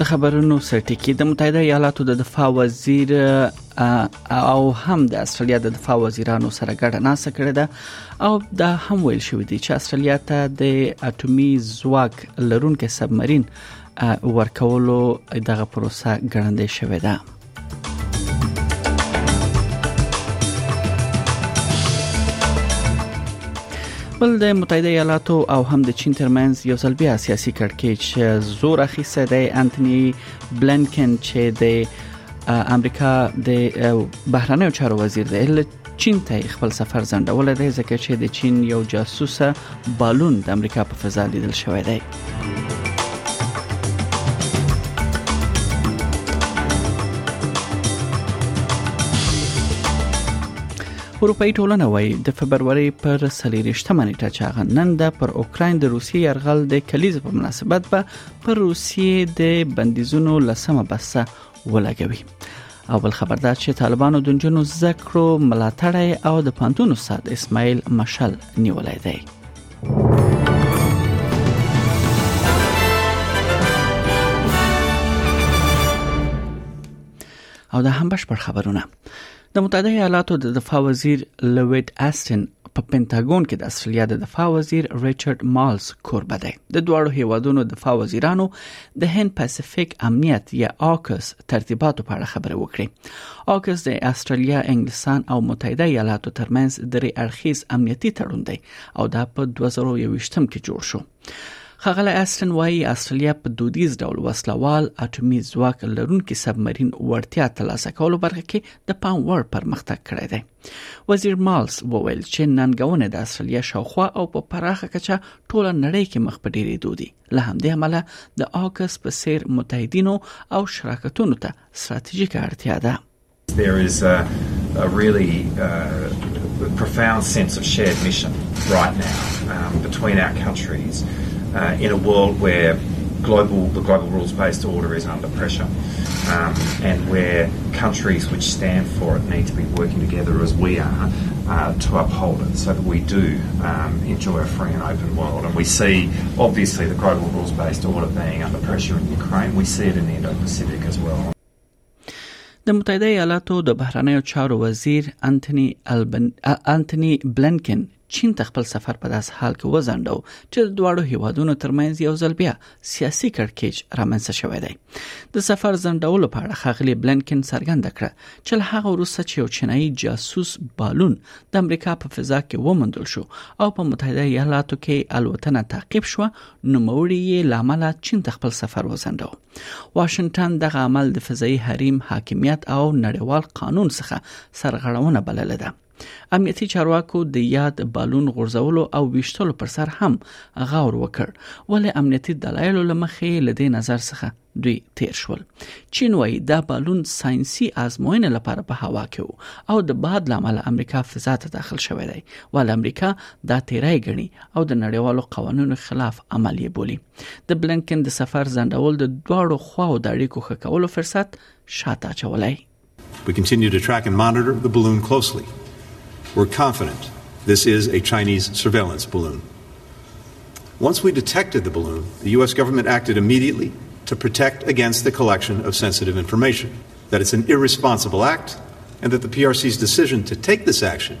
د خبرونو سرټکی د متحده ایالاتو د دفاع وزیر او هم د استرالیا د دفاع وزیرانو سره ګډه ناسه کړې ده او دا هم ویل شوې دي چې استرالیا ته د اټومي ځواک لرونکو سبمرین ورکولو دغه پروسه ګړندې شوې ده بل د متحده ایالاتو او هم د چین ترمنځ یو ځل بیا سیاسي کړکېچ زور اخیسته دی انټونی بلنکن چې د امریکا د بهرنیو چارو وزیر دی چین ته یې خپل سفر ځنډولی دی ځکه چې د چین یو جاسوسه بالون د امریکا په فضا لیدل شوی دی اروپאי ټولنه وایي د فبرवरी پر 23مه نیټه چې هغه نن د پر اوکرين د روسي يرغل د کلیز په مناسبت به پر روسي د بندیزونو لسمه بسه ولګوي او بل خبر دا چې طالبانو د جنونو زکرو ملاتړی او د پانتونو صاد اسماعیل مشل نیولای دی او دا هم بشپړ خبرونه د متحده ایالاتو د دفاع وزیر لوید استن په پنتاګون کې د استرالیا د دفاع وزیر ریچارډ مالز کوربه دی د دواړو هیوادونو دفاع وزیرانو د هند پاسفیک امنیت یا آکس ترتیباتو په اړه خبرې وکړې آکس د استرالیا انګلستان او متحده ایالاتو ترمنځ درې اړخیز امنیتي تړون دی او دا په 2021 کې جوړ شو خغلی استن وایي استرالیا په دودیز ډول وسلوال اټومي ځواک لرونکي سبمرین وړتیا ترلاسه کولو برخه کې د پام وړ پرمختګ کړی دی وزیر مالز وویل چې ننګونه د استرالیا شاوخوا او په پراخه کچه ټوله نړۍ کې مخ په ډیرې دودي له همدې امله د آکس په سیر متحدینو او شراکتونو ته ستراتیژیک اړتیا ده there is a, a really uh, profound sense of shared mission right now um, between our countries. uh, in a world where global the global rules based order is under pressure, um, and where countries which stand for it need to be working together as we are uh, to uphold it, so that we do um, enjoy a free and open world. And we see obviously the global rules based order being under pressure in Ukraine. We see it in the Indo-Pacific as well. د متحده ایالاتو د بهرنیو چارو وزیر انټونی البن انټونی بلنکن چین ته خپل سفر په داس حال کې وزندو چې د دواړو هیوادونو ترمنځ یو ځل بیا سیاسي کړکېچ رامنځته شوی دی د سفر زندولو په اړه خغلی بلنکن څرګنده کړه چې له هغه وروسته چې یو چینایي جاسوس بالون د امریکا په فضا کې ومندل شو او په متحده ایالاتو کې الوتنه تعقیب شو نو موري یې لامل چین ته خپل سفر وزندو واشنگټن دغه عمل د فضایي حریم حاکمیت او نړیوال قانون څخه سرغړونه بلله ده امنیتي چارواکو د یاد بالون غورځولو او ویشتلو پر سر هم غور وکړ ولې امنیتي دلایلو لمخې لدې نظر څخه دوی تیر شول چین وایي دا بالون ساينسي آزموینه لپاره په هوا کې وو او د باد لامل امریکا فضا ته داخل شوې دی ول امریکا دا تیرای غني او د نړیوالو قوانینو خلاف عمل یې بولی د بلنکن د سفر زندول د دواړو خواو د اړیکو ښه کولو فرصت شاته چولای We continue to track and monitor the balloon closely. We're confident this is a Chinese surveillance balloon. Once we detected the balloon, the U.S. government acted immediately to protect against the collection of sensitive information, that it's an irresponsible act, and that the PRC's decision to take this action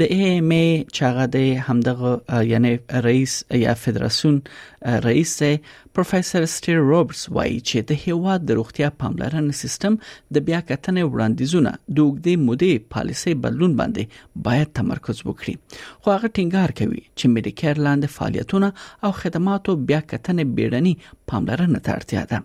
د ای ایم ای چې هغه د همدغه یعنی رئیس یا فدراسیون رئیس دی پروفیسور سټیر روبرټس وایي چې د هیواد د روغتیا پاملرنې سیستم د بیا کتنې وړاندیزونه د وګړي مودې پالیسي بدلون باندې باید تمرکز وکړي خو هغه ټینګار کوي چې میډیکیر لاندې فعالیتونه او خدماتو بیا کتنې بیړني پاملرنې ته اړتیا ده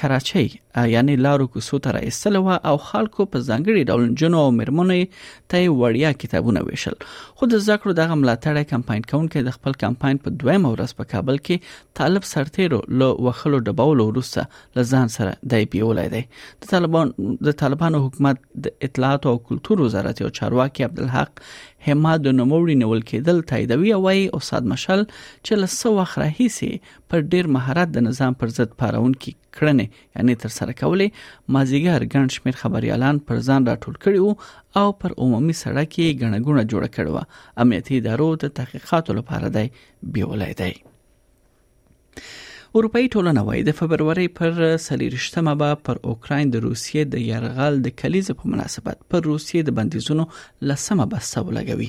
کراچۍ یعنی لارو کوڅو ته راایستل و او خلکو په ځانګړي ډول جنو او مرمنو ته وړیا کتابونه ویشل خو د ذکر دغه ملاتړی کمپاین کونکي د خپل کمپاین په دویم ورځ په کابل کې طالب سرتیرو له وخلو ډبولو وروسته له ځان سره دای بیولای دی د طالبان د طالبانو حکومت د اطلاعات او کلتور وزارت یو چارواکي عبدالحق حماد نوموړي نیول کېدل تاییدوي او وايي استاد مشل چې له څو وخت راهیسي پر ډیر مهارت د نظام پر ضد پارونکي کړنې یعنی تر سره کولې مازیګر ګڼ شمیر خبريالان پر ځان راټول کړي او پر عمومي سړک یې غنګونه جوړ کړو امنیتي ادارو د تحقیقاتو لپاره دی بیولای دی اروپאי ټولنه وایي د فبرवरी پر 23مه به پر اوکرين د روسیې د يرغل د کلیزې په مناسبت پر روسیې د بندیزونو لسمه بسته ولګوي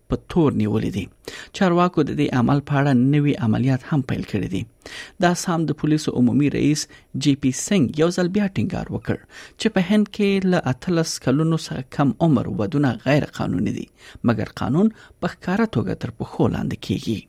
په تور نیولې دي چارواکو د دې عمل په اړه نوي عملیات هم پیل کړي دي دا سام د پولیسو عمومي رئیس جی پی سنگ یو ځل بیا ټینګار وکړ چې په هند کې له 13 کلونو څخه کم عمر ودونه غیر قانوني دي مګر قانون په ښکاره توګه تر پخو لاندې کیږي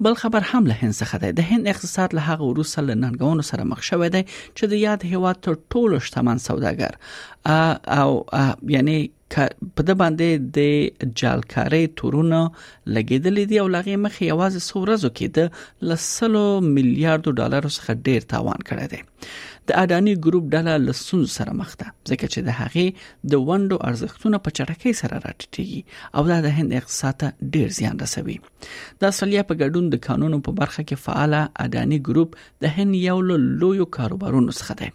بل خبر هم له هند څخه دی د هند اقتصاد له هغه وروسته له ننګونو سره مخ شوی دی چې د یاد هیواد تر ټولو شتمن سوداګر او یعنی په د باندې د جالکاري تورونه لګیدلې دي او لغې مخې یوازې څو ورځو کې د لسلو میلیارډو ډالر څخه ډیر تاوان کړی دی د اډانی ګروپ ډله لسون سره مخ ده ځکه چې د هغې د ونډو ارزښتونه په چټکۍ سره راټیټيږي او دا د هند اقتصاد ته ډیر زیان رسوي د استرالیا په ګډون د قانونو په برخه کې فعال اډانی ګروپ د هند یو له لویو کاروبارونو څخه دی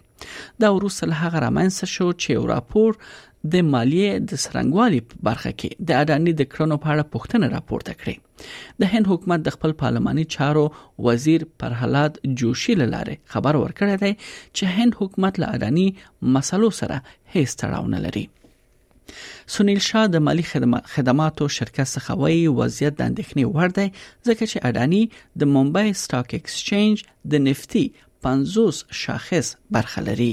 دا وروسته له هغه رامنځته شو چې یو راپور د مالیې د سرنګوالي په برخه کې د اډانی د کړنو په اړه پوښتنه راپورته کړې د هند حکومت د خپل پارلماني چارو وزیر پرهلاد جوشي لاره خبر ورکړی دی چې هند حکومت له اډانی مسلو سره هیڅ تړاو نه لري سنیل شاه د مالی خدماتو شرکت څخه وایي وضعیت د اندېښنې وړ دی ځکه چې اډانی د ممبای سټاک ایکسچینج د نفتی 50 شاخص برخه لري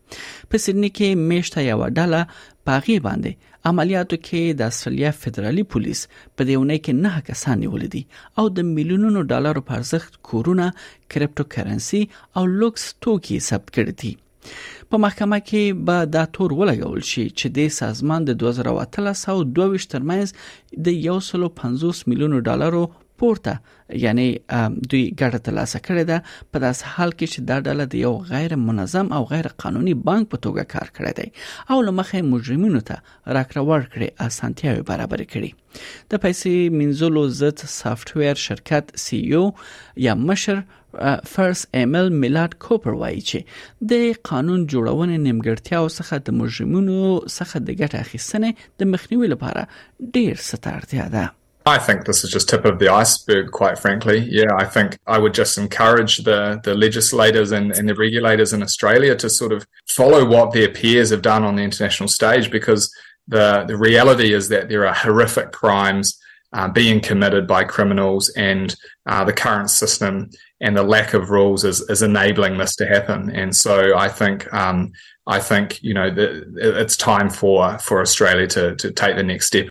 په سیدنی کې میشته یو ډله پاغي باندې عملیاتو کې د استرالیا فدرالي پولیس په دیونه کې نه کسان نیول دي او د میلیونونو ډالرو په ارزښت کورونه کریپټو کرنسي او لوکس توکي ثبت کړي دي په محکمه کې به دا تور ولګول شي چې د سازمان د 2013 او 22 ترمنځ د 150 میلیونو ډالرو پورته یعنی دوی ګټه ترلاسه کړې ده په داسې حال کې چې دا ډله د یو غیر منظم او غیر قانوني بانک په توګه کار کړی دی او لمخې مجرمینو ته راکړه ورکړې اسانتیاوې برابر کړي د پیسې منځلو ضد سافټویر شرکت سی یو e یا مشر فرس ایمل میلاد کوپر وایي چې د قانون جوړونې نیمګړتیاو څخه د مجرمینو څخه د ګټه اخیستنې د مخنیوي لپاره ډیر ستارتیا ده I think this is just tip of the iceberg, quite frankly. Yeah, I think I would just encourage the, the legislators and, and the regulators in Australia to sort of follow what their peers have done on the international stage because the, the reality is that there are horrific crimes uh, being committed by criminals and uh, the current system and the lack of rules is, is enabling this to happen. And so I think um, I think you know the, it's time for for Australia to to take the next step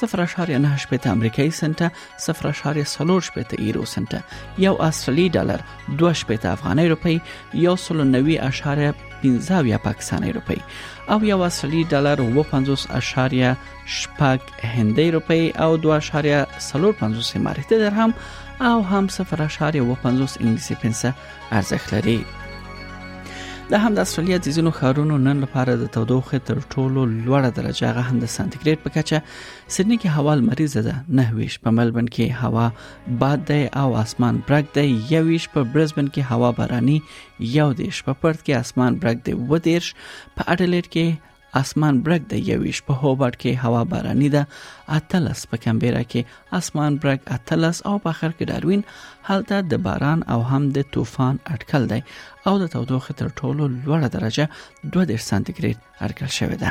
صفر اشاریه نه شپېته امریکایي سنټه صفر اشاریه څلور شپېته ایرو سنټه یو استرالی ډالر دوه شپېته افغانۍ روپۍ یو سل نوي اشاریه پنځه اویا پاکستانۍ روپۍ او یو استرالی ډالر اووه پنځوس اشاریه شپږ هندۍ روپۍ او دوه اشاریه څلور پنځوس اماراتي درهم او هم صفر اشاریه اووه پنځوس انګلیسي پنسه ارزښت لري د هم د استرالیا د ځینو ښارونو نن لپاره د تودوخې تر ټولو لوړه درجه هغه هم د سانتیګریډ په کچه سېډني کې هوا لمریزه ده نه ویش په ملبن کې هوا باد دی او اسمان برګ دی یو ویش په برزبن کې هوا باراني یو دیش په پرت کې اسمان برګ دی و دیش په اډلیډ کې اسمان برګ د یویش په هوبرټ کې هوا باراني ده اتلس په کمبيرا کې اسمان برګ اتلس او په اخر کې داروین هلته د باران او هم د طوفان اټکل دی او د تودوخې تر ټولو لوړه درجه 2 سانتي ګریډ اټکل شوې ده